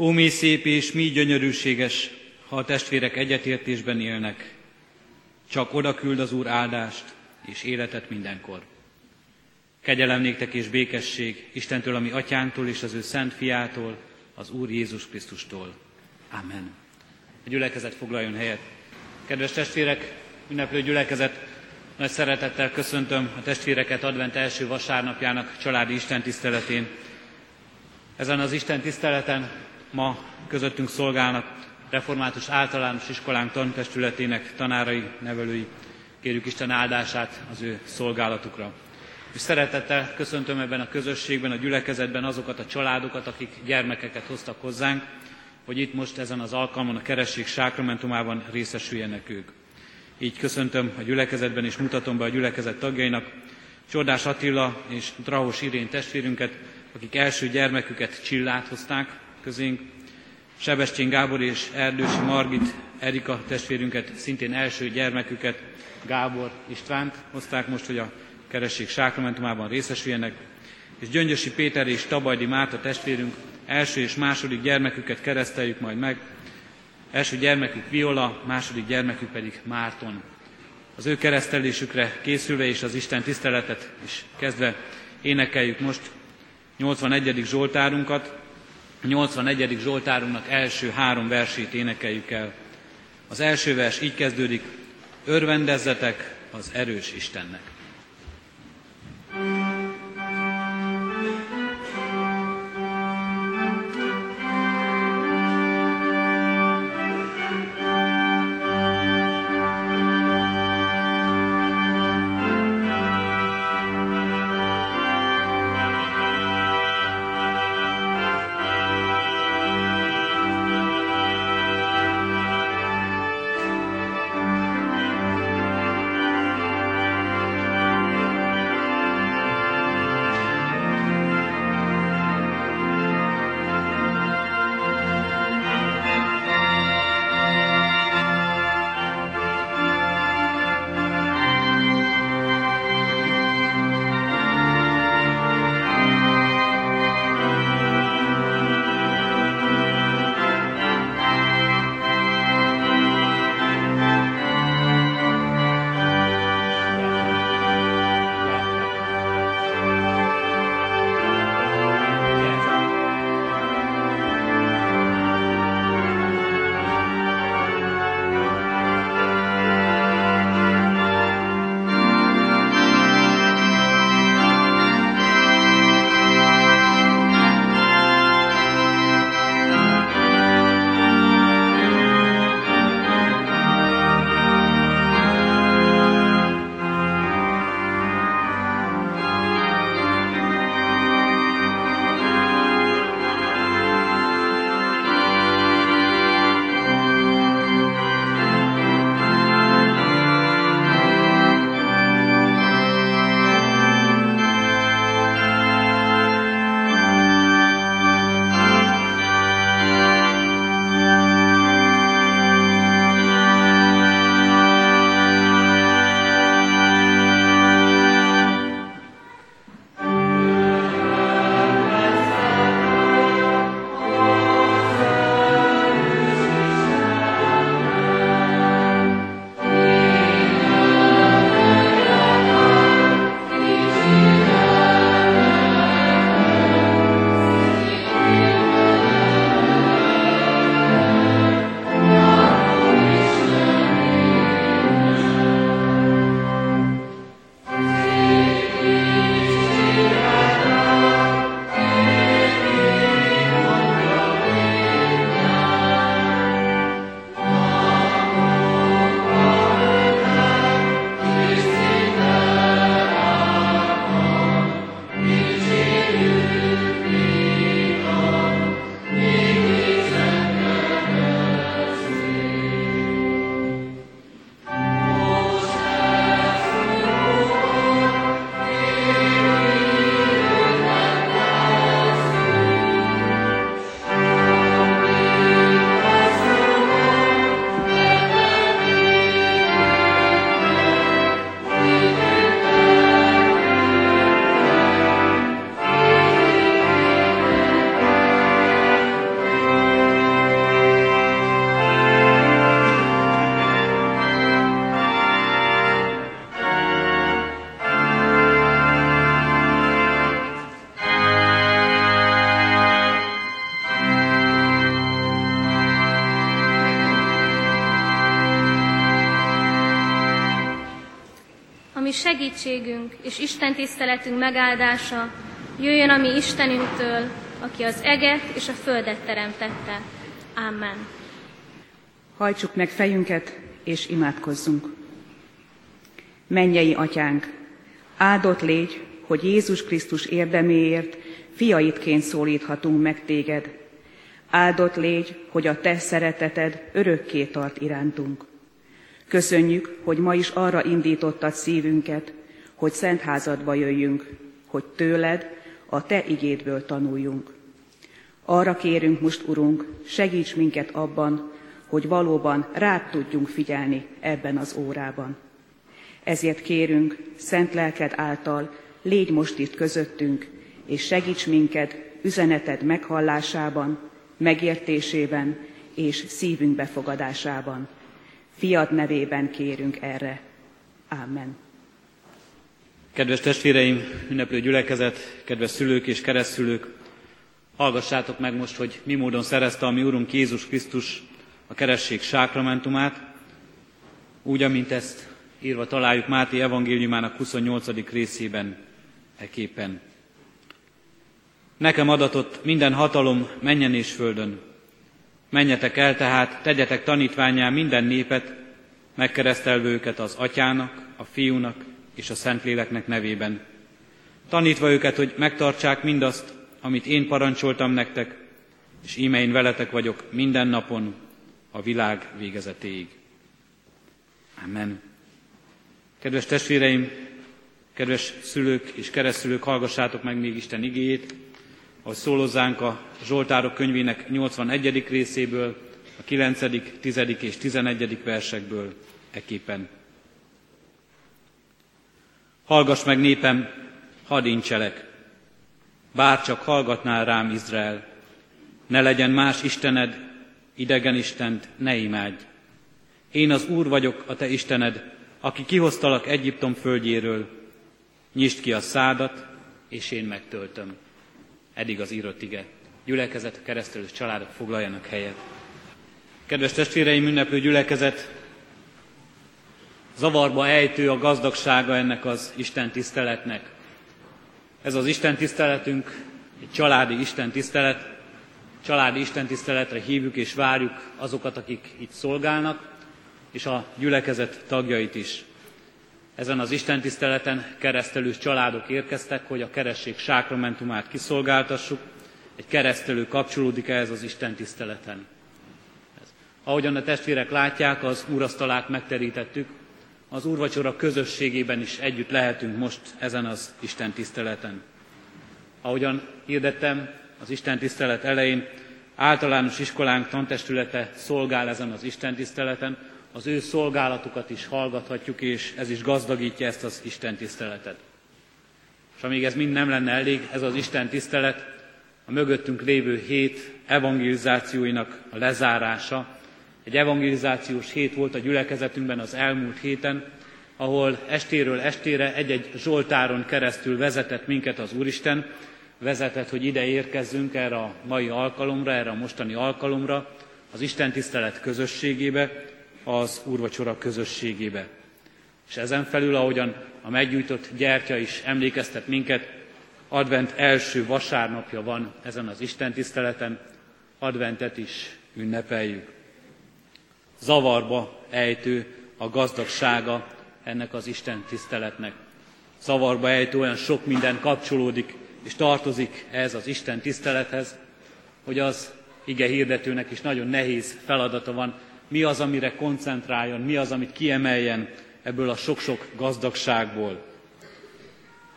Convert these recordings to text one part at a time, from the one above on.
Ó, mi szép és mi gyönyörűséges, ha a testvérek egyetértésben élnek. Csak oda küld az Úr áldást és életet mindenkor. Kegyelem néktek és békesség Istentől, ami atyánktól és az ő szent fiától, az Úr Jézus Krisztustól. Amen. A gyülekezet foglaljon helyet. Kedves testvérek, ünneplő gyülekezet, nagy szeretettel köszöntöm a testvéreket advent első vasárnapjának családi istentiszteletén. Ezen az Isten tiszteleten ma közöttünk szolgálnak református általános iskolánk tantestületének tanárai, nevelői. Kérjük Isten áldását az ő szolgálatukra. És szeretettel köszöntöm ebben a közösségben, a gyülekezetben azokat a családokat, akik gyermekeket hoztak hozzánk, hogy itt most ezen az alkalmon a keresség sákramentumában részesüljenek ők. Így köszöntöm a gyülekezetben és mutatom be a gyülekezet tagjainak Csordás Attila és Drahos Irén testvérünket, akik első gyermeküket Csillát hozták közénk, Sebestyén Gábor és Erdősi Margit Erika testvérünket, szintén első gyermeküket, Gábor Istvánt hozták most, hogy a keresség sákramentumában részesüljenek, és Gyöngyösi Péter és Tabajdi Márta testvérünk első és második gyermeküket kereszteljük majd meg, első gyermekük Viola, második gyermekük pedig Márton. Az ő keresztelésükre készülve és az Isten tiszteletet is kezdve énekeljük most 81. Zsoltárunkat, 81. Zsoltárunknak első három versét énekeljük el. Az első vers így kezdődik, örvendezzetek az erős Istennek. you. És Isten tiszteletünk megáldása jöjjön a mi Istenünktől, aki az eget és a földet teremtette. Amen. Hajtsuk meg fejünket, és imádkozzunk. Mennyei atyánk, áldott légy, hogy Jézus Krisztus érdeméért fiaitként szólíthatunk meg téged. Áldott légy, hogy a te szereteted örökké tart irántunk. Köszönjük, hogy ma is arra indítottad szívünket, hogy szent házadba jöjjünk, hogy tőled, a te igédből tanuljunk. Arra kérünk most, Urunk, segíts minket abban, hogy valóban rád tudjunk figyelni ebben az órában. Ezért kérünk, szent lelked által, légy most itt közöttünk, és segíts minket üzeneted meghallásában, megértésében és szívünk befogadásában. Fiad nevében kérünk erre. Amen. Kedves testvéreim, ünneplő gyülekezet, kedves szülők és keresztülők, hallgassátok meg most, hogy mi módon szerezte a mi Úrunk Jézus Krisztus a keresség sákramentumát, úgy, amint ezt írva találjuk Máté evangéliumának 28. részében, eképpen. Nekem adatott minden hatalom menjen és földön. Menjetek el tehát, tegyetek tanítványá minden népet, megkeresztelve őket az atyának, a fiúnak és a Szentléleknek nevében. Tanítva őket, hogy megtartsák mindazt, amit én parancsoltam nektek, és íme én veletek vagyok minden napon, a világ végezetéig. Amen. Kedves testvéreim, kedves szülők és keresztülők, hallgassátok meg még Isten igéjét, ahogy szólozzánk a Zsoltárok könyvének 81. részéből, a 9., 10. és 11. versekből eképpen. Hallgass meg népem, hadd incselek, bár csak hallgatnál rám Izrael, ne legyen más Istened, idegen Istent ne imádj. Én az Úr vagyok, a te Istened, aki kihoztalak Egyiptom földjéről. Nyisd ki a szádat, és én megtöltöm. Eddig az írott ige. Gyülekezet, keresztelős családok foglaljanak helyet. Kedves testvéreim, ünneplő gyülekezet, zavarba ejtő a gazdagsága ennek az Isten tiszteletnek. Ez az Isten tiszteletünk egy családi Isten tisztelet, családi istentiszteletre hívjuk és várjuk azokat, akik itt szolgálnak, és a gyülekezet tagjait is. Ezen az istentiszteleten keresztelős családok érkeztek, hogy a keresség sákramentumát kiszolgáltassuk. Egy keresztelő kapcsolódik ehhez az istentiszteleten. Ahogyan a testvérek látják, az úrasztalát megterítettük, az úrvacsora közösségében is együtt lehetünk most ezen az Isten tiszteleten. Ahogyan hirdettem, az Isten tisztelet elején általános iskolánk tantestülete szolgál ezen az Isten tiszteleten, az ő szolgálatukat is hallgathatjuk, és ez is gazdagítja ezt az Isten tiszteletet. És amíg ez mind nem lenne elég, ez az Isten tisztelet a mögöttünk lévő hét evangelizációinak a lezárása. Egy evangelizációs hét volt a gyülekezetünkben az elmúlt héten, ahol estéről estére egy-egy Zsoltáron keresztül vezetett minket az Úristen, vezetett, hogy ide érkezzünk erre a mai alkalomra, erre a mostani alkalomra, az Isten tisztelet közösségébe, az úrvacsora közösségébe. És ezen felül, ahogyan a meggyújtott gyertya is emlékeztet minket, advent első vasárnapja van ezen az Isten tiszteleten, adventet is ünnepeljük. Zavarba ejtő a gazdagsága ennek az Isten tiszteletnek. Zavarba ejtő olyan sok minden kapcsolódik és tartozik ez az Isten tisztelethez, hogy az ige hirdetőnek is nagyon nehéz feladata van, mi az, amire koncentráljon, mi az, amit kiemeljen ebből a sok-sok gazdagságból.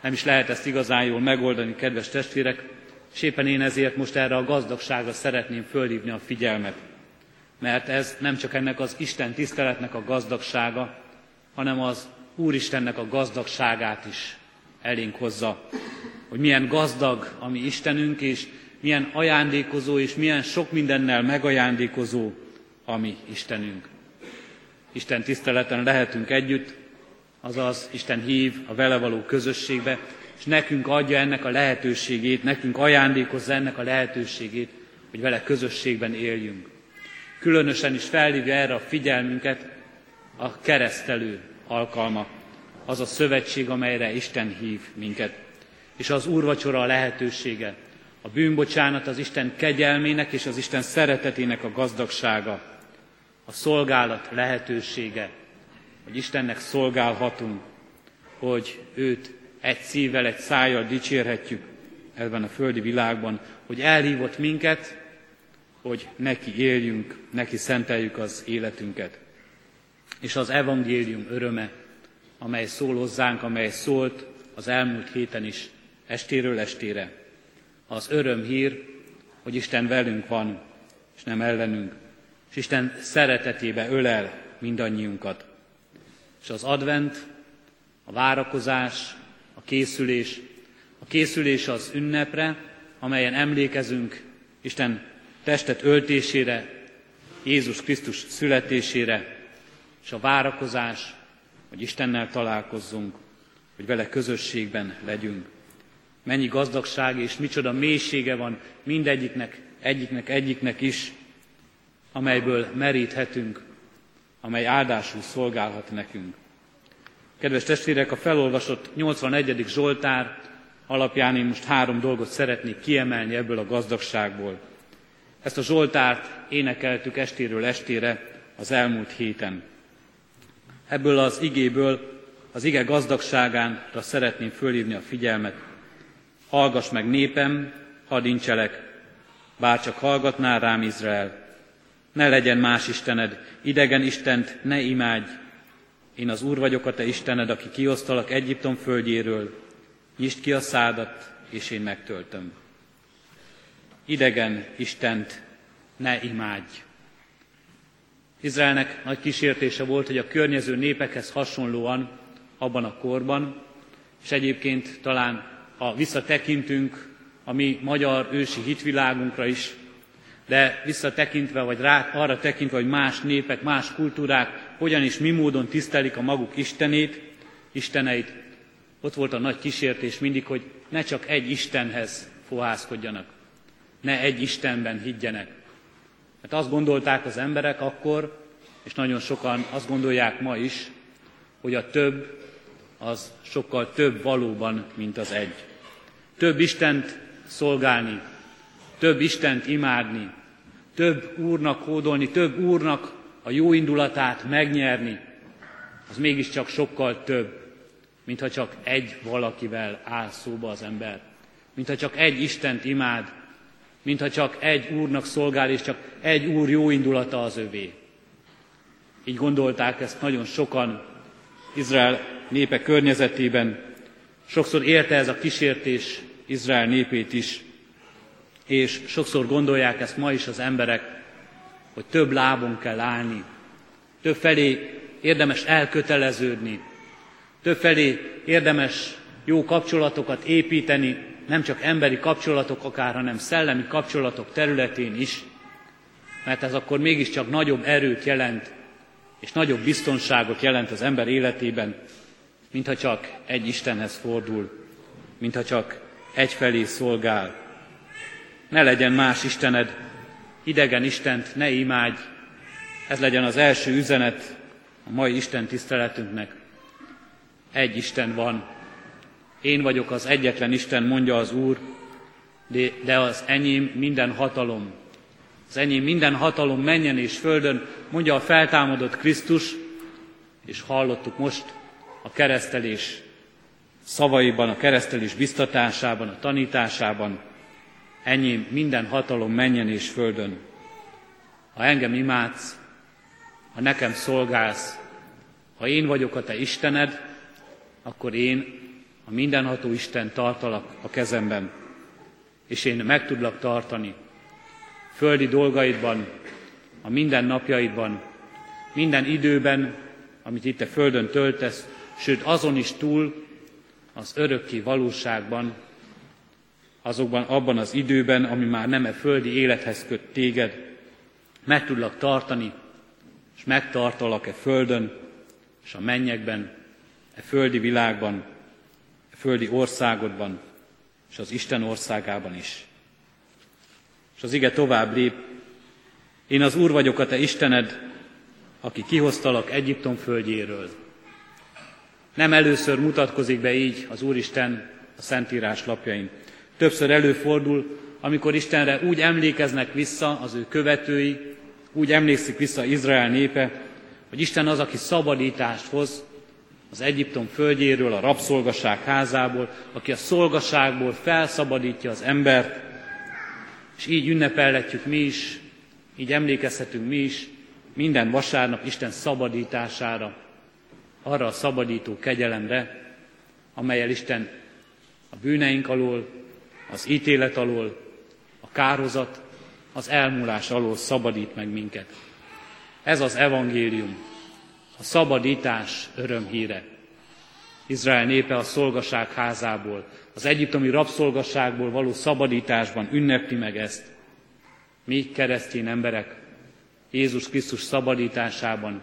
Nem is lehet ezt igazán jól megoldani, kedves testvérek, és éppen én ezért most erre a gazdagságra szeretném fölhívni a figyelmet. Mert ez nem csak ennek az Isten tiszteletnek a gazdagsága, hanem az Úristennek a gazdagságát is elénk hozza hogy milyen gazdag a mi Istenünk, és milyen ajándékozó, és milyen sok mindennel megajándékozó a mi Istenünk. Isten tiszteleten lehetünk együtt, azaz Isten hív a vele való közösségbe, és nekünk adja ennek a lehetőségét, nekünk ajándékozza ennek a lehetőségét, hogy vele közösségben éljünk. Különösen is felhívja erre a figyelmünket a keresztelő alkalma, az a szövetség, amelyre Isten hív minket. És az úrvacsora a lehetősége, a bűnbocsánat az Isten kegyelmének és az Isten szeretetének a gazdagsága, a szolgálat lehetősége, hogy Istennek szolgálhatunk, hogy őt egy szívvel, egy szájjal dicsérhetjük ebben a földi világban, hogy elhívott minket, hogy neki éljünk, neki szenteljük az életünket. És az evangélium öröme, amely szól hozzánk, amely szólt az elmúlt héten is, estéről estére. Az öröm hír, hogy Isten velünk van, és nem ellenünk, és Isten szeretetébe ölel mindannyiunkat. És az advent, a várakozás, a készülés, a készülés az ünnepre, amelyen emlékezünk Isten testet öltésére, Jézus Krisztus születésére, és a várakozás, hogy Istennel találkozzunk, hogy vele közösségben legyünk. Mennyi gazdagság és micsoda mélysége van mindegyiknek, egyiknek, egyiknek is, amelyből meríthetünk, amely áldásul szolgálhat nekünk. Kedves testvérek, a felolvasott 81. Zsoltár alapján én most három dolgot szeretnék kiemelni ebből a gazdagságból. Ezt a Zsoltárt énekeltük estéről estére az elmúlt héten. Ebből az igéből, az ige gazdagságánra szeretném fölhívni a figyelmet. Hallgass meg népem, hadd incselek, bárcsak hallgatnál rám Izrael. Ne legyen más Istened, idegen Istent ne imádj. Én az Úr vagyok a te Istened, aki kiosztalak Egyiptom földjéről. Nyisd ki a szádat, és én megtöltöm. Idegen Istent ne imádj. Izraelnek nagy kísértése volt, hogy a környező népekhez hasonlóan abban a korban, és egyébként talán ha visszatekintünk a mi magyar ősi hitvilágunkra is, de visszatekintve, vagy rá, arra tekintve, hogy más népek, más kultúrák hogyan és mi módon tisztelik a maguk Istenét, Isteneit, ott volt a nagy kísértés mindig, hogy ne csak egy Istenhez fohászkodjanak, ne egy Istenben higgyenek. Mert azt gondolták az emberek akkor, és nagyon sokan azt gondolják ma is, hogy a több az sokkal több valóban, mint az egy. Több Istent szolgálni, több Istent imádni, több Úrnak hódolni, több Úrnak a jó indulatát megnyerni, az mégiscsak sokkal több, mintha csak egy valakivel áll szóba az ember. Mintha csak egy Istent imád, mintha csak egy Úrnak szolgál, és csak egy Úr jó indulata az övé. Így gondolták ezt nagyon sokan Izrael népe környezetében. Sokszor érte ez a kísértés Izrael népét is, és sokszor gondolják ezt ma is az emberek, hogy több lábon kell állni, több felé érdemes elköteleződni, több felé érdemes jó kapcsolatokat építeni, nem csak emberi kapcsolatok akár, hanem szellemi kapcsolatok területén is, mert ez akkor mégiscsak nagyobb erőt jelent, és nagyobb biztonságot jelent az ember életében, mintha csak egy Istenhez fordul, mintha csak egyfelé szolgál. Ne legyen más Istened, idegen Istent ne imádj, ez legyen az első üzenet a mai Isten tiszteletünknek. Egy Isten van, én vagyok az egyetlen Isten, mondja az Úr, de, az enyém minden hatalom. Az enyém minden hatalom menjen és földön, mondja a feltámadott Krisztus, és hallottuk most a keresztelés szavaiban, a keresztelés biztatásában, a tanításában, enyém minden hatalom menjen és földön. Ha engem imádsz, ha nekem szolgálsz, ha én vagyok a te Istened, akkor én a mindenható Isten tartalak a kezemben, és én meg tudlak tartani földi dolgaidban, a minden napjaidban, minden időben, amit itt a földön töltesz, sőt azon is túl, az örökké valóságban, azokban, abban az időben, ami már nem e földi élethez köt téged, meg tudlak tartani, és megtartalak-e földön, és a mennyekben, e földi világban, földi országodban, és az Isten országában is. És az ige tovább lép, én az Úr vagyok a te Istened, aki kihoztalak Egyiptom földjéről. Nem először mutatkozik be így az Úristen a Szentírás lapjain. Többször előfordul, amikor Istenre úgy emlékeznek vissza az ő követői, úgy emlékszik vissza Izrael népe, hogy Isten az, aki szabadítást hoz az Egyiptom földjéről, a rabszolgaság házából, aki a szolgaságból felszabadítja az embert, és így ünnepelhetjük mi is, így emlékezhetünk mi is minden vasárnap Isten szabadítására, arra a szabadító kegyelemre, amelyel Isten a bűneink alól, az ítélet alól, a kározat, az elmúlás alól szabadít meg minket. Ez az evangélium, a szabadítás örömhíre. Izrael népe a szolgaság házából, az egyiptomi rabszolgaságból való szabadításban ünnepli meg ezt. Mi keresztény emberek Jézus Krisztus szabadításában,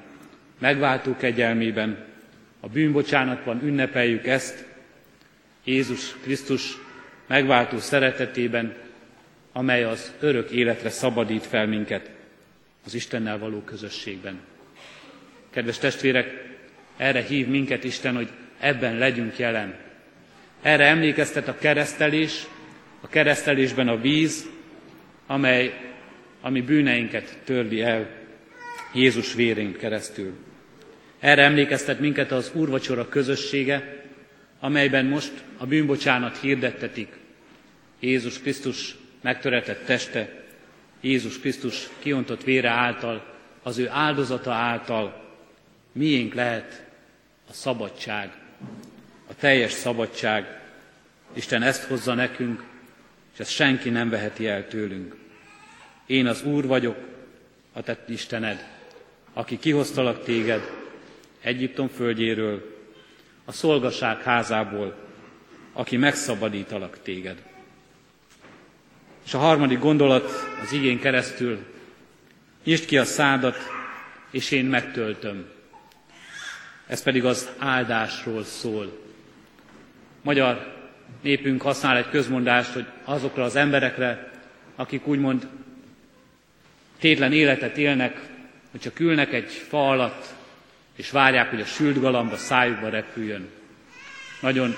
megváltó kegyelmében, a bűnbocsánatban ünnepeljük ezt, Jézus Krisztus megváltó szeretetében, amely az örök életre szabadít fel minket az Istennel való közösségben. Kedves testvérek, erre hív minket Isten, hogy ebben legyünk jelen. Erre emlékeztet a keresztelés, a keresztelésben a víz, amely ami bűneinket törli el Jézus vérén keresztül. Erre emlékeztet minket az úrvacsora közössége, amelyben most a bűnbocsánat hirdettetik. Jézus Krisztus megtöretett teste, Jézus Krisztus kiontott vére által, az ő áldozata által miénk lehet a szabadság, a teljes szabadság. Isten ezt hozza nekünk, és ezt senki nem veheti el tőlünk. Én az Úr vagyok, a te Istened, aki kihoztalak téged Egyiptom földjéről, a szolgaság házából, aki megszabadítalak téged. És a harmadik gondolat az igén keresztül, nyisd ki a szádat, és én megtöltöm. Ez pedig az áldásról szól. Magyar népünk használ egy közmondást, hogy azokra az emberekre, akik úgymond tétlen életet élnek, hogy csak ülnek egy fa alatt, és várják, hogy a sült galamb a szájukba repüljön. Nagyon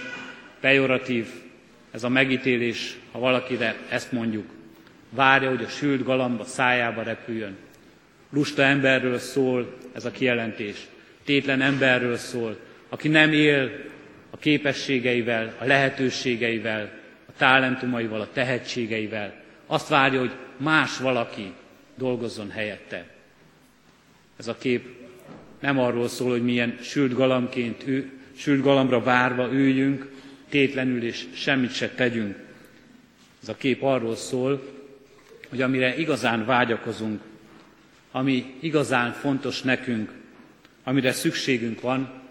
pejoratív ez a megítélés, ha valakire ezt mondjuk. Várja, hogy a sült galamb a szájába repüljön. Lusta emberről szól ez a kijelentés. Tétlen emberről szól, aki nem él a képességeivel, a lehetőségeivel, a talentumaival, a tehetségeivel. Azt várja, hogy más valaki dolgozzon helyette. Ez a kép nem arról szól, hogy milyen sült galambként, ő, sült galambra várva üljünk, tétlenül és semmit se tegyünk. Ez a kép arról szól, hogy amire igazán vágyakozunk, ami igazán fontos nekünk, amire szükségünk van,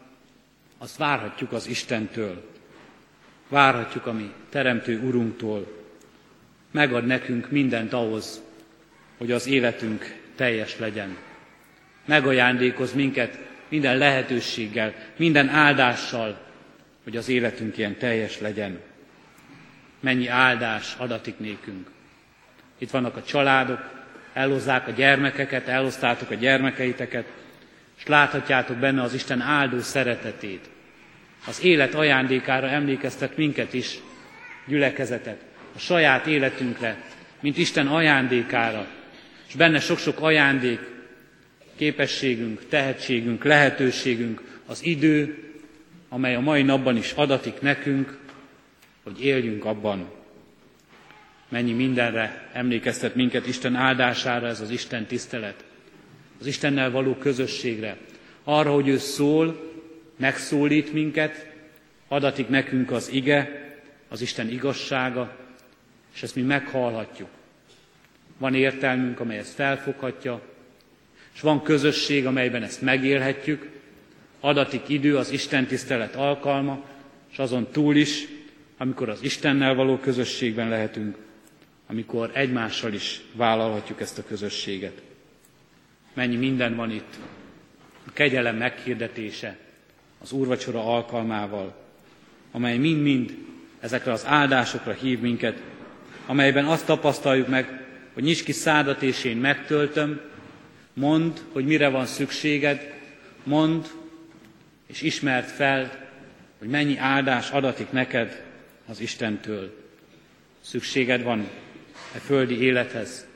azt várhatjuk az Istentől. Várhatjuk a mi Teremtő Urunktól. Megad nekünk mindent ahhoz, hogy az életünk teljes legyen. Megajándékoz minket minden lehetőséggel, minden áldással, hogy az életünk ilyen teljes legyen. Mennyi áldás adatik nékünk. Itt vannak a családok, elhozzák a gyermekeket, elhoztátok a gyermekeiteket, és láthatjátok benne az Isten áldó szeretetét. Az élet ajándékára emlékeztet minket is, gyülekezetet, a saját életünkre, mint Isten ajándékára, és benne sok-sok ajándék, képességünk, tehetségünk, lehetőségünk, az idő, amely a mai napban is adatik nekünk, hogy éljünk abban. Mennyi mindenre emlékeztet minket Isten áldására ez az Isten tisztelet, az Istennel való közösségre, arra, hogy ő szól, megszólít minket, adatik nekünk az ige, az Isten igazsága, és ezt mi meghallhatjuk. Van értelmünk, amely ezt felfoghatja, és van közösség, amelyben ezt megélhetjük, adatik idő az Isten tisztelet alkalma, és azon túl is, amikor az Istennel való közösségben lehetünk, amikor egymással is vállalhatjuk ezt a közösséget. Mennyi minden van itt. A kegyelem meghirdetése az úrvacsora alkalmával, amely mind-mind ezekre az áldásokra hív minket, amelyben azt tapasztaljuk meg, hogy nyisd ki szádat, és én megtöltöm, mondd, hogy mire van szükséged, mondd, és ismert fel hogy mennyi áldás adatik neked az Istentől. Szükséged van e földi élethez,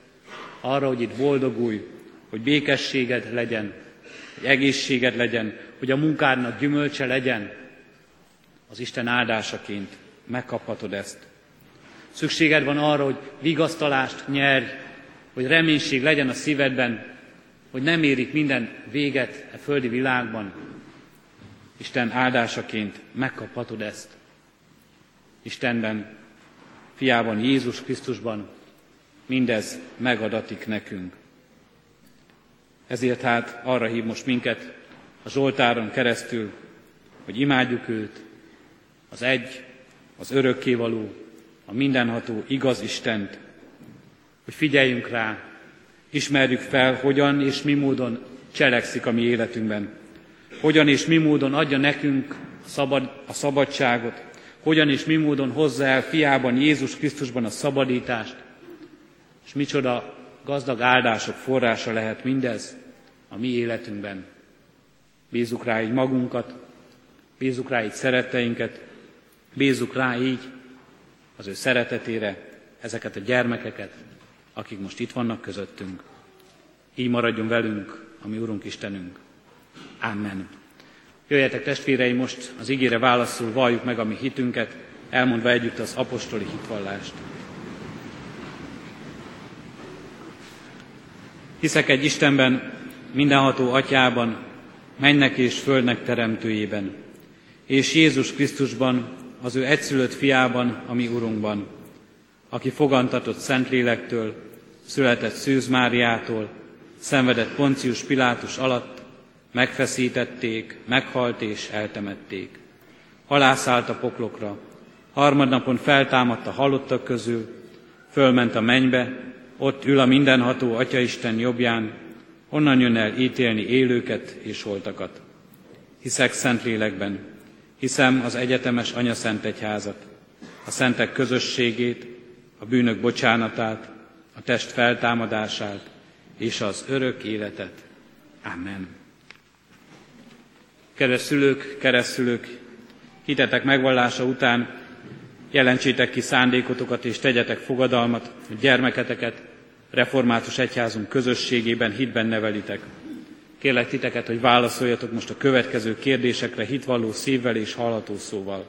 arra, hogy itt boldogulj, hogy békességed legyen, hogy egészséged legyen, hogy a munkádnak gyümölcse legyen, az Isten áldásaként megkaphatod ezt. Szükséged van arra, hogy vigasztalást nyerj, hogy reménység legyen a szívedben, hogy nem érik minden véget a földi világban. Isten áldásaként megkaphatod ezt. Istenben, fiában, Jézus Krisztusban mindez megadatik nekünk. Ezért hát arra hív most minket a Zsoltáron keresztül, hogy imádjuk őt, az egy, az örökkévaló, a mindenható igaz Istent, hogy figyeljünk rá, ismerjük fel, hogyan és mi módon cselekszik a mi életünkben. Hogyan és mi módon adja nekünk szabad, a szabadságot, hogyan és mi módon hozza el fiában, Jézus Krisztusban a szabadítást, és micsoda gazdag áldások forrása lehet mindez a mi életünkben. Bízzuk rá így magunkat, bízzuk rá így szeretteinket, bízzuk rá így az ő szeretetére ezeket a gyermekeket, akik most itt vannak közöttünk. Így maradjon velünk a mi Urunk Istenünk. Amen. Jöjjetek testvéreim, most az ígére válaszul valljuk meg a mi hitünket, elmondva együtt az apostoli hitvallást. Hiszek egy Istenben, mindenható atyában, mennek és földnek teremtőjében, és Jézus Krisztusban, az ő egyszülött fiában, a mi Urunkban, aki fogantatott Szentlélektől, született Szűz Máriától, szenvedett Poncius Pilátus alatt, megfeszítették, meghalt és eltemették. Alászállt a poklokra, harmadnapon feltámadt a halottak közül, fölment a mennybe, ott ül a mindenható Atyaisten jobbján, onnan jön el ítélni élőket és holtakat. Hiszek Szentlélekben, hiszem az egyetemes Anya Szent Egyházat, a szentek közösségét, a bűnök bocsánatát, a test feltámadását és az örök életet. Amen. Kedves szülők, keresztülők, hitetek megvallása után jelentsétek ki szándékotokat és tegyetek fogadalmat, hogy gyermeketeket református egyházunk közösségében hitben nevelitek. Kérlek titeket, hogy válaszoljatok most a következő kérdésekre hitvalló szívvel és hallható szóval.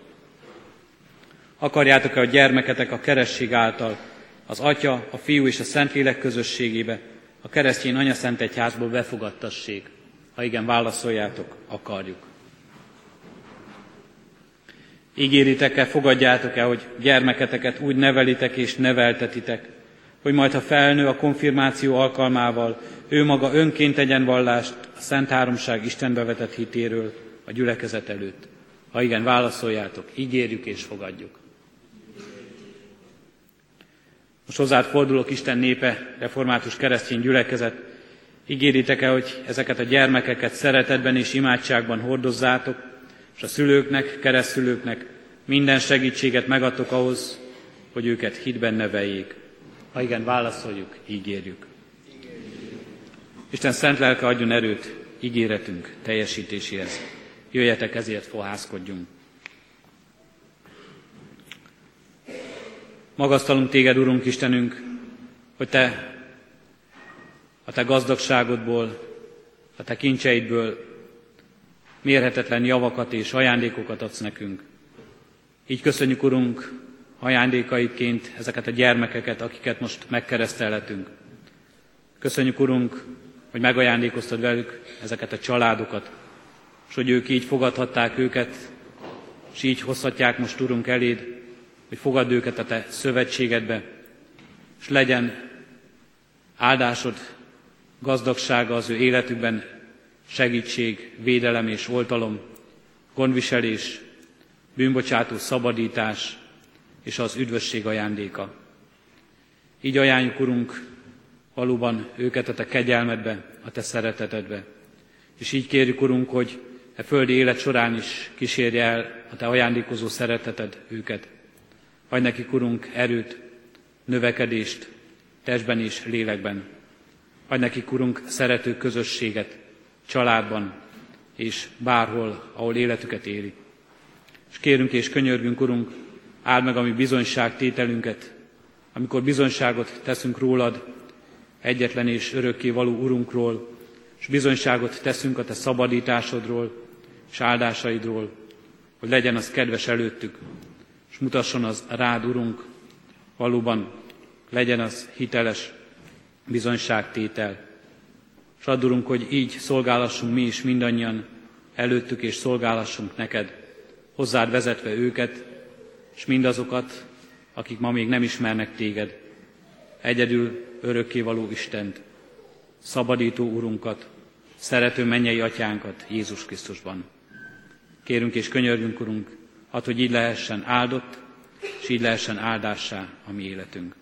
Akarjátok-e a gyermeketek a keresség által az Atya, a Fiú és a Szentlélek közösségébe, a keresztény Egyházból befogadtassék? Ha igen, válaszoljátok, akarjuk. Ígéritek-e, fogadjátok-e, hogy gyermeketeket úgy nevelitek és neveltetitek, hogy majd ha felnő a konfirmáció alkalmával, ő maga önként tegyen vallást a Szent Háromság Istenbe vetett hitéről a gyülekezet előtt. Ha igen, válaszoljátok, ígérjük és fogadjuk. Most hozzád fordulok, Isten népe, református keresztény gyülekezet. Ígéritek-e, hogy ezeket a gyermekeket szeretetben és imádságban hordozzátok, és a szülőknek, keresztülőknek minden segítséget megadtok ahhoz, hogy őket hitben neveljék. Ha igen, válaszoljuk, ígérjük. Isten szent lelke adjon erőt ígéretünk teljesítéséhez. Jöjjetek ezért, fohászkodjunk. Magasztalunk téged, Urunk Istenünk, hogy te a te gazdagságodból, a te kincseidből mérhetetlen javakat és ajándékokat adsz nekünk. Így köszönjük, Urunk, ajándékaidként ezeket a gyermekeket, akiket most megkeresztelhetünk. Köszönjük, Urunk, hogy megajándékoztad velük ezeket a családokat, és hogy ők így fogadhatták őket, és így hozhatják most, Urunk, eléd, hogy fogadd őket a Te szövetségedbe, és legyen áldásod, gazdagsága az ő életükben, segítség, védelem és oltalom, gondviselés, bűnbocsátó szabadítás és az üdvösség ajándéka. Így ajánljuk, Urunk, valóban őket a Te kegyelmedbe, a Te szeretetedbe. És így kérjük, Urunk, hogy e földi élet során is kísérje el a Te ajándékozó szereteted őket. Adj nekik, Urunk, erőt, növekedést, testben és lélekben. Adj nekik, Urunk, szerető közösséget, családban és bárhol, ahol életüket éli. És kérünk és könyörgünk, Urunk, áld meg a mi bizonyságtételünket, amikor bizonyságot teszünk rólad, egyetlen és örökké való Urunkról, és bizonyságot teszünk a Te szabadításodról és áldásaidról, hogy legyen az kedves előttük, és mutasson az rád, Urunk, valóban legyen az hiteles bizonyságtétel. És add, Urunk, hogy így szolgálassunk mi is mindannyian előttük, és szolgálassunk neked, hozzád vezetve őket, és mindazokat, akik ma még nem ismernek téged, egyedül örökkévaló Istent, szabadító Urunkat, szerető mennyei atyánkat Jézus Krisztusban. Kérünk és könyörgünk, Urunk, ad, hogy így lehessen áldott, és így lehessen áldássá a mi életünk.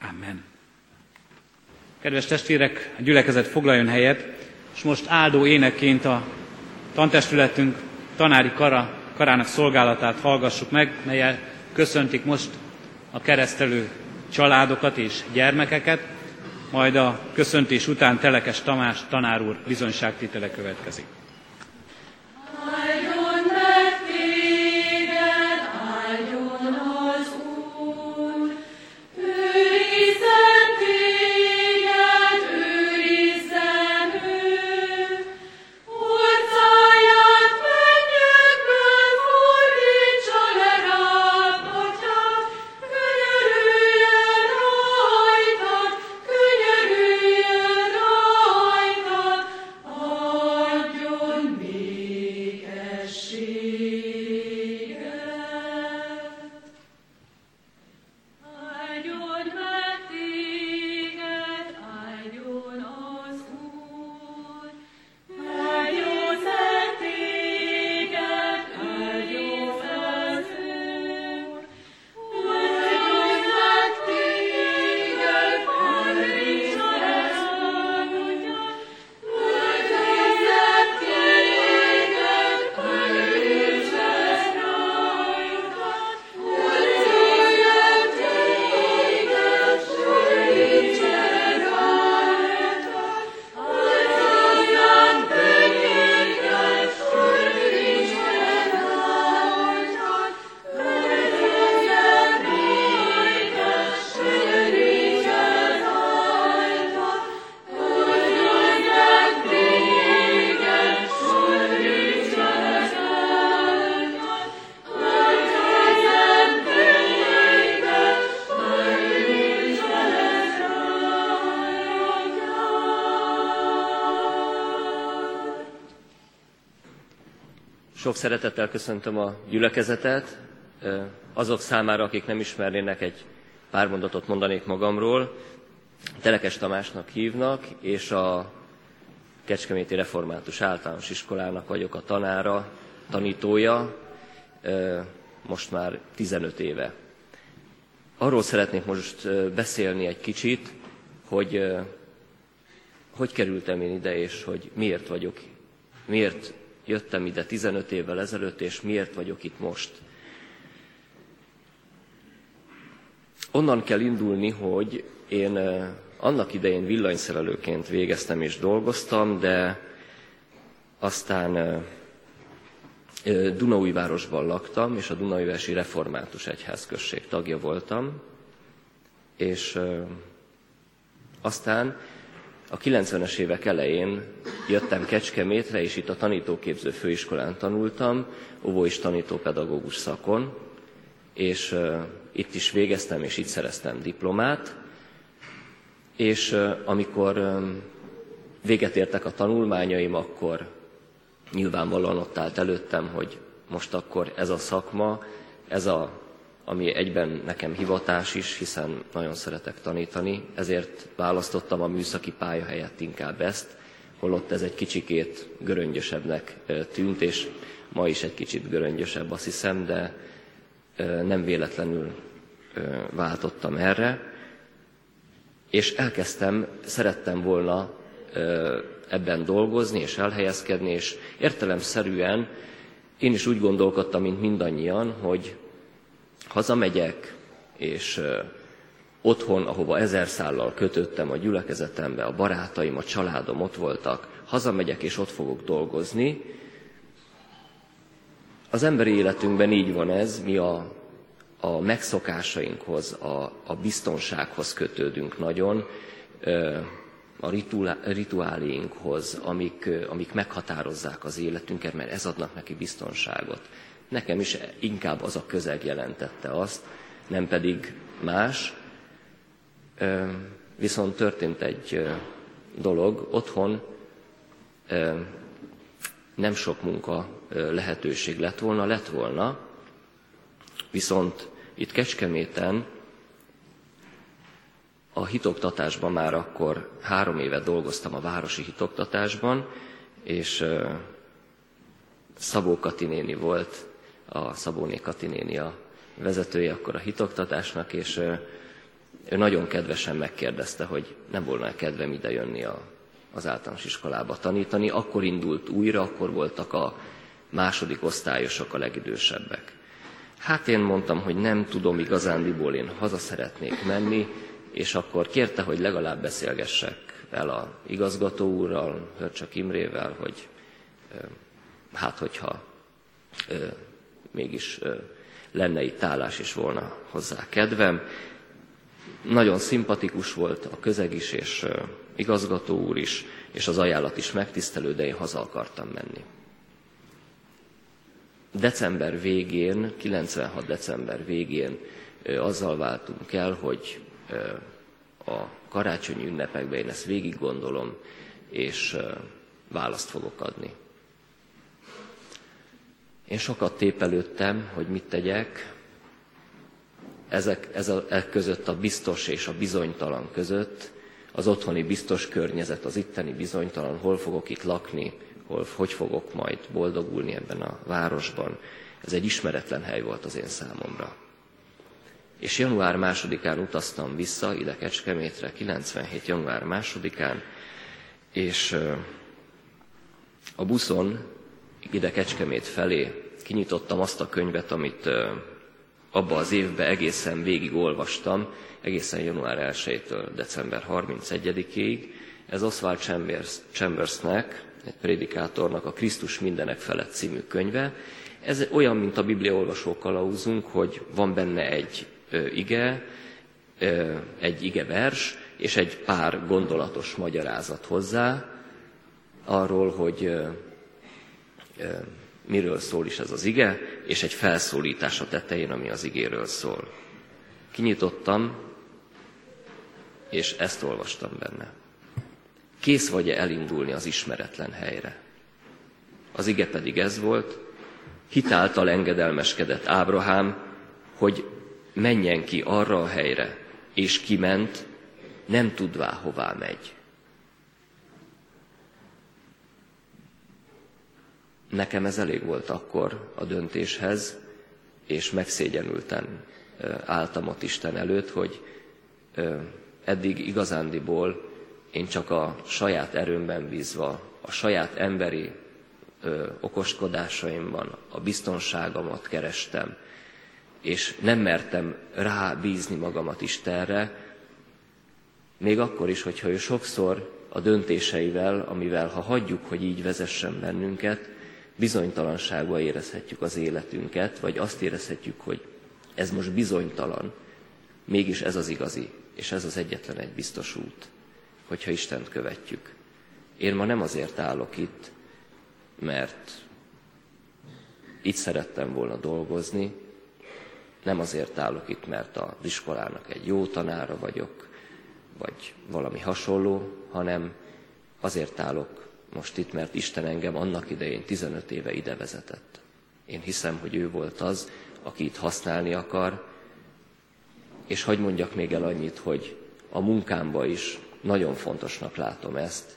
Amen. Kedves testvérek, a gyülekezet foglaljon helyet, és most áldó énekként a tantestületünk tanári kara, karának szolgálatát hallgassuk meg, melyel köszöntik most a keresztelő családokat és gyermekeket, majd a köszöntés után Telekes Tamás tanár úr bizonyságtétele következik. Sok szeretettel köszöntöm a gyülekezetet. Azok számára, akik nem ismernének, egy pár mondatot mondanék magamról. Telekes Tamásnak hívnak, és a Kecskeméti Református Általános Iskolának vagyok a tanára, tanítója, most már 15 éve. Arról szeretnék most beszélni egy kicsit, hogy hogy kerültem én ide, és hogy miért vagyok, miért jöttem ide 15 évvel ezelőtt, és miért vagyok itt most. Onnan kell indulni, hogy én annak idején villanyszerelőként végeztem és dolgoztam, de aztán Dunaújvárosban laktam, és a Dunaújvárosi Református Egyházközség tagja voltam, és aztán a 90-es évek elején jöttem Kecskemétre, és itt a tanítóképző főiskolán tanultam, óvó és tanítópedagógus szakon, és itt is végeztem, és itt szereztem diplomát, és amikor véget értek a tanulmányaim, akkor nyilvánvalóan ott állt előttem, hogy most akkor ez a szakma, ez a ami egyben nekem hivatás is, hiszen nagyon szeretek tanítani, ezért választottam a műszaki pálya helyett inkább ezt, holott ez egy kicsikét göröngyösebbnek tűnt, és ma is egy kicsit göröngyösebb, azt hiszem, de nem véletlenül váltottam erre. És elkezdtem, szerettem volna ebben dolgozni és elhelyezkedni, és értelemszerűen én is úgy gondolkodtam, mint mindannyian, hogy hazamegyek, és otthon, ahova ezer szállal kötöttem a gyülekezetembe, a barátaim, a családom ott voltak, hazamegyek és ott fogok dolgozni, Az emberi életünkben így van ez, mi a, a megszokásainkhoz, a, a biztonsághoz kötődünk nagyon, a rituáléinkhoz, amik, amik meghatározzák az életünket, mert ez adnak neki biztonságot. Nekem is inkább az a közeg jelentette azt, nem pedig más. Viszont történt egy dolog, otthon nem sok munka lehetőség lett volna, lett volna, viszont itt Kecskeméten a hitoktatásban már akkor három évet dolgoztam a városi hitoktatásban, és Szabó Kati néni volt, a Szabóné Kati néni a vezetője akkor a hitoktatásnak, és ő nagyon kedvesen megkérdezte, hogy nem volna kedvem ide jönni a, az általános iskolába tanítani. Akkor indult újra, akkor voltak a második osztályosok a legidősebbek. Hát én mondtam, hogy nem tudom igazándiból, én haza szeretnék menni, és akkor kérte, hogy legalább beszélgessek el a igazgató úrral, Hörcsök Imrével, hogy hát hogyha mégis lenne itt állás és volna hozzá kedvem. Nagyon szimpatikus volt a közeg is, és igazgató úr is, és az ajánlat is megtisztelő, de én haza akartam menni. December végén, 96. december végén azzal váltunk el, hogy a karácsonyi ünnepekben én ezt végig gondolom, és választ fogok adni. Én sokat tépelődtem, hogy mit tegyek, ezek, ez a, e között a biztos és a bizonytalan között, az otthoni biztos környezet, az itteni bizonytalan, hol fogok itt lakni, hol, hogy fogok majd boldogulni ebben a városban. Ez egy ismeretlen hely volt az én számomra. És január másodikán utaztam vissza ide Kecskemétre, 97. január másodikán, és a buszon ide Kecskemét felé kinyitottam azt a könyvet, amit abba az évben egészen végig olvastam, egészen január 1-től december 31-ig. Ez Oswald Chambers, Chambersnek, egy prédikátornak a Krisztus mindenek felett című könyve. Ez olyan, mint a Biblia olvasó kalauzunk, hogy van benne egy ö, ige, ö, egy ige vers, és egy pár gondolatos magyarázat hozzá, arról, hogy miről szól is ez az ige, és egy felszólítás a tetején, ami az igéről szól. Kinyitottam, és ezt olvastam benne. Kész vagy-e elindulni az ismeretlen helyre? Az ige pedig ez volt, hitáltal engedelmeskedett Ábrahám, hogy menjen ki arra a helyre, és kiment, nem tudvá, hová megy. Nekem ez elég volt akkor a döntéshez, és megszégyenülten álltam ott Isten előtt, hogy eddig igazándiból én csak a saját erőmben bízva, a saját emberi ö, okoskodásaimban a biztonságomat kerestem, és nem mertem rábízni magamat Istenre, még akkor is, hogyha ő sokszor a döntéseivel, amivel ha hagyjuk, hogy így vezessen bennünket, bizonytalanságba érezhetjük az életünket, vagy azt érezhetjük, hogy ez most bizonytalan, mégis ez az igazi, és ez az egyetlen egy biztos út, hogyha Istent követjük. Én ma nem azért állok itt, mert itt szerettem volna dolgozni, nem azért állok itt, mert az iskolának egy jó tanára vagyok, vagy valami hasonló, hanem azért állok most itt, mert Isten engem annak idején 15 éve ide vezetett. Én hiszem, hogy ő volt az, aki itt használni akar, és hogy mondjak még el annyit, hogy a munkámba is nagyon fontosnak látom ezt,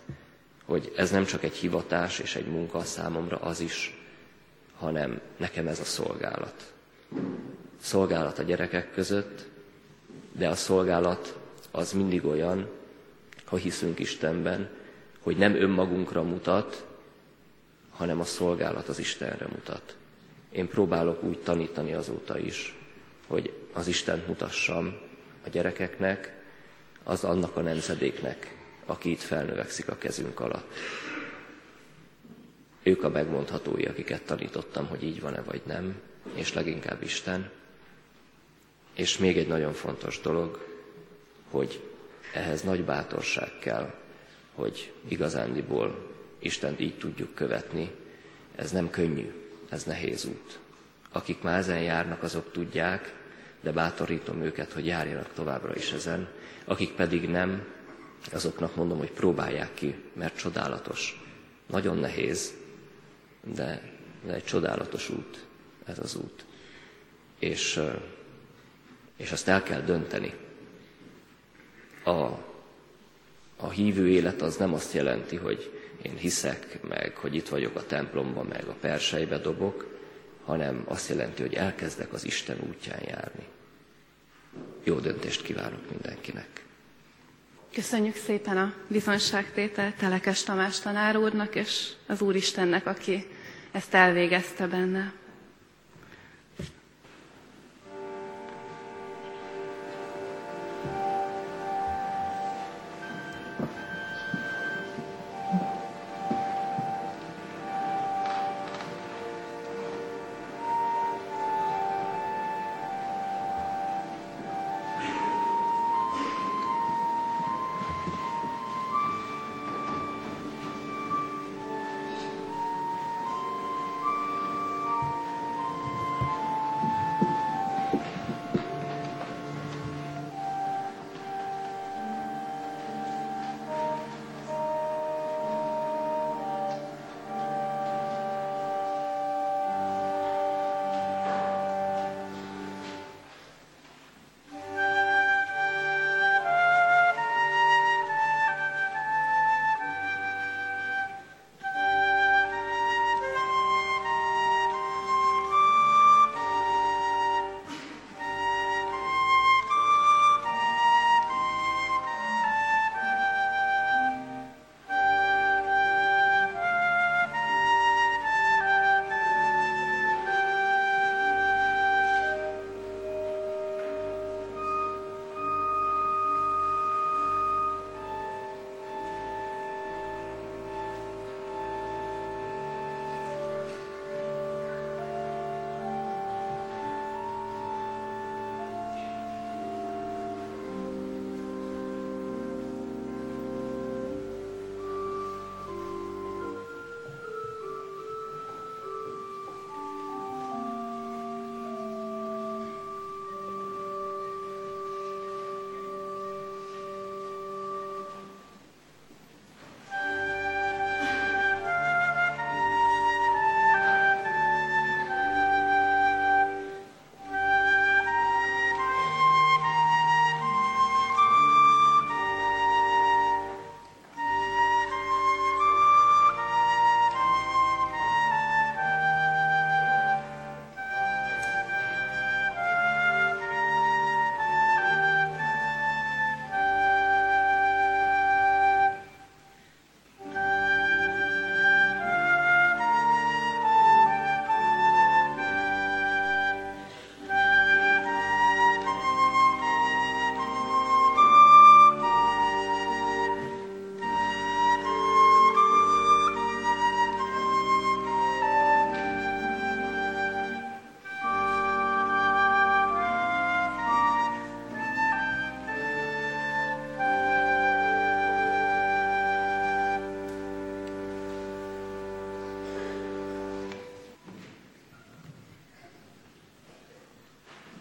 hogy ez nem csak egy hivatás és egy munka számomra, az is, hanem nekem ez a szolgálat. Szolgálat a gyerekek között, de a szolgálat az mindig olyan, ha hiszünk Istenben, hogy nem önmagunkra mutat, hanem a szolgálat az Istenre mutat. Én próbálok úgy tanítani azóta is, hogy az Isten mutassam a gyerekeknek, az annak a nemzedéknek, aki itt felnövekszik a kezünk alatt. Ők a megmondhatói, akiket tanítottam, hogy így van-e vagy nem, és leginkább Isten. És még egy nagyon fontos dolog, hogy ehhez nagy bátorság kell, hogy igazándiból Istent így tudjuk követni. Ez nem könnyű, ez nehéz út. Akik már ezen járnak, azok tudják, de bátorítom őket, hogy járjanak továbbra is ezen. Akik pedig nem, azoknak mondom, hogy próbálják ki, mert csodálatos. Nagyon nehéz, de, de egy csodálatos út ez az út. És, és azt el kell dönteni. A, a hívő élet az nem azt jelenti, hogy én hiszek, meg hogy itt vagyok a templomban, meg a persejbe dobok, hanem azt jelenti, hogy elkezdek az Isten útján járni. Jó döntést kívánok mindenkinek! Köszönjük szépen a bizonságtételt Telekes Tamás tanár úrnak és az Úristennek, aki ezt elvégezte benne.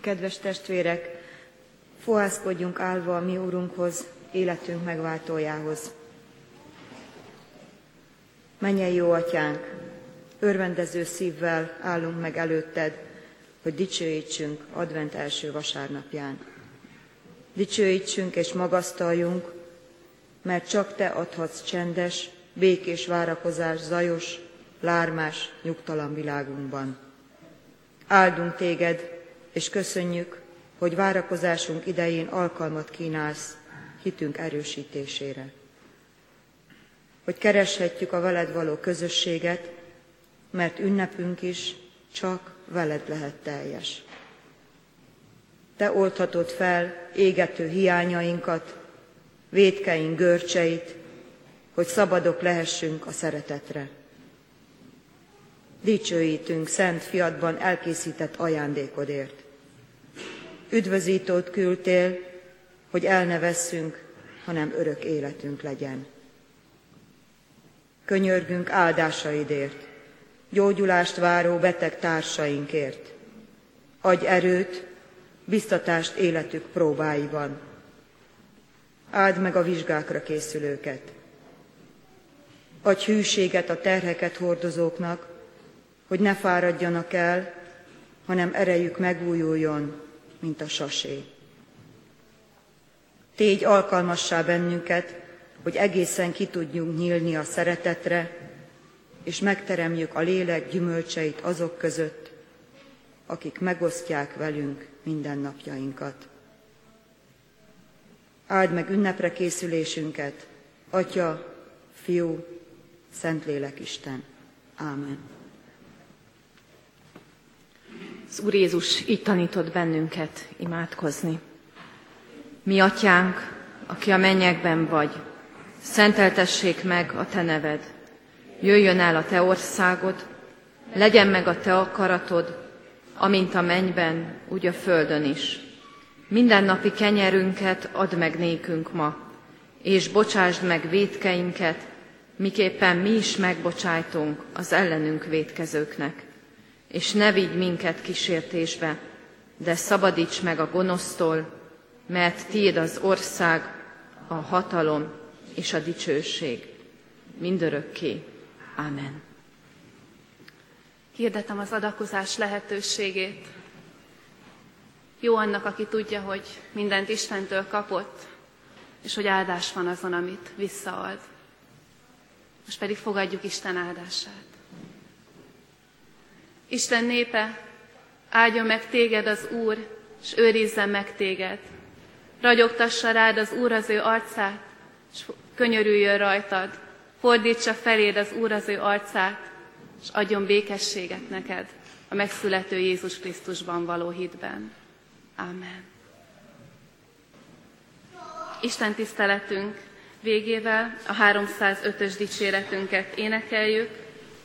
Kedves testvérek, fohászkodjunk állva a mi Úrunkhoz, életünk megváltójához. Menjen jó atyánk, örvendező szívvel állunk meg előtted, hogy dicsőítsünk advent első vasárnapján. Dicsőítsünk és magasztaljunk, mert csak te adhatsz csendes, békés várakozás zajos, lármás, nyugtalan világunkban. Áldunk téged, és köszönjük, hogy várakozásunk idején alkalmat kínálsz hitünk erősítésére. Hogy kereshetjük a veled való közösséget, mert ünnepünk is csak veled lehet teljes. Te oldhatod fel égető hiányainkat, védkeink görcseit, hogy szabadok lehessünk a szeretetre. dicsőítünk szent fiatban elkészített ajándékodért. Üdvözítót küldtél, hogy el ne vesszünk, hanem örök életünk legyen. Könyörgünk áldásaidért, gyógyulást váró beteg társainkért. Adj erőt, biztatást életük próbáiban. Áld meg a vizsgákra készülőket. Adj hűséget a terheket hordozóknak, hogy ne fáradjanak el, hanem erejük megújuljon, mint a sasé. Tégy alkalmassá bennünket, hogy egészen ki tudjunk nyílni a szeretetre, és megteremjük a lélek gyümölcseit azok között, akik megosztják velünk mindennapjainkat. Áld meg ünnepre készülésünket, Atya, Fiú, Szentlélek Isten. Ámen. Az Úr Jézus így tanított bennünket imádkozni. Mi atyánk, aki a mennyekben vagy, szenteltessék meg a te neved. Jöjjön el a te országod, legyen meg a te akaratod, amint a mennyben, úgy a földön is. Minden napi kenyerünket add meg nékünk ma, és bocsásd meg védkeinket, miképpen mi is megbocsájtunk az ellenünk védkezőknek. És ne vigy minket kísértésbe, de szabadíts meg a gonosztól, mert tiéd az ország, a hatalom és a dicsőség mindörökké. Amen. Hirdetem az adakozás lehetőségét. Jó annak, aki tudja, hogy mindent Istentől kapott, és hogy áldás van azon, amit visszaad. Most pedig fogadjuk Isten áldását. Isten népe, áldja meg téged az Úr, és őrizzen meg téged. Ragyogtassa rád az Úr az ő arcát, és könyörüljön rajtad. Fordítsa feléd az Úr az ő arcát, és adjon békességet neked a megszülető Jézus Krisztusban való hitben. Amen. Isten tiszteletünk végével a 305-ös dicséretünket énekeljük.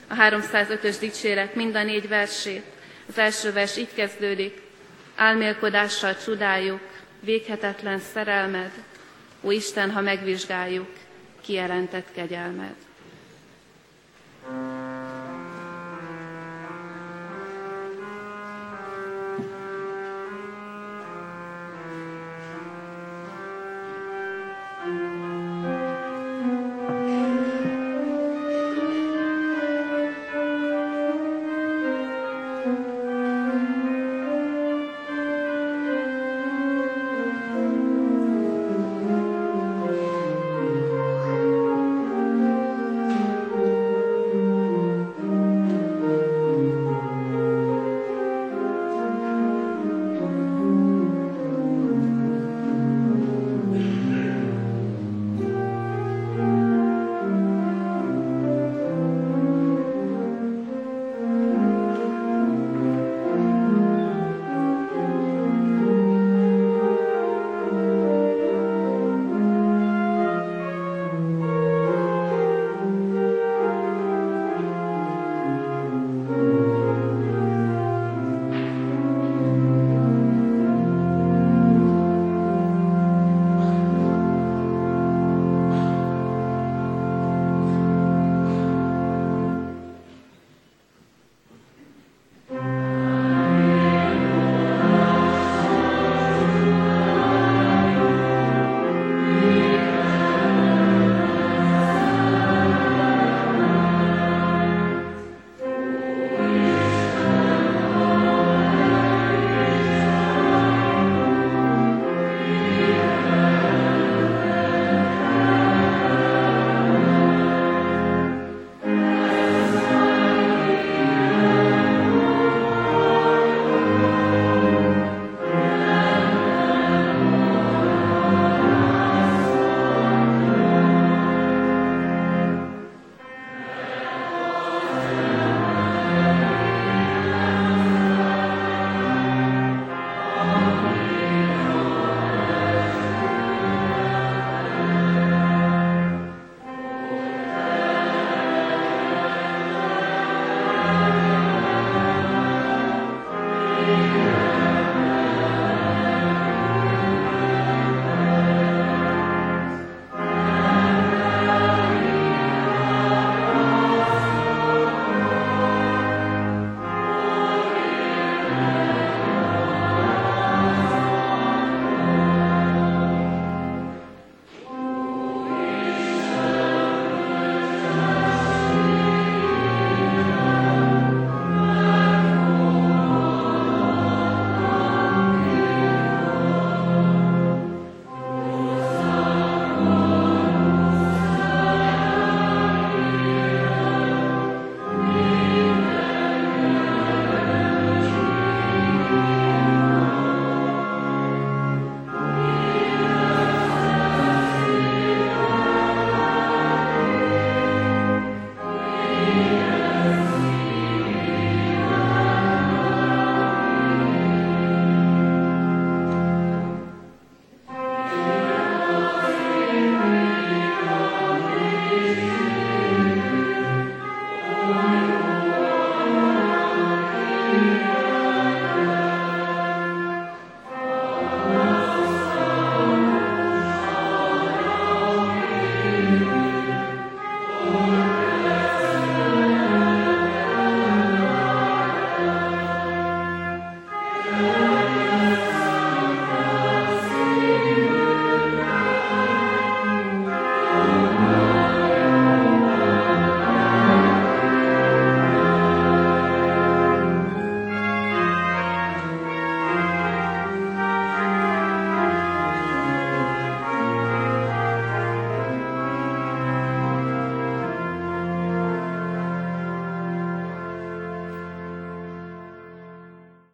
A 305-ös dicséret mind a négy versét. Az első vers így kezdődik. Álmélkodással csodáljuk, véghetetlen szerelmed, ó Isten, ha megvizsgáljuk, kijelentett kegyelmed.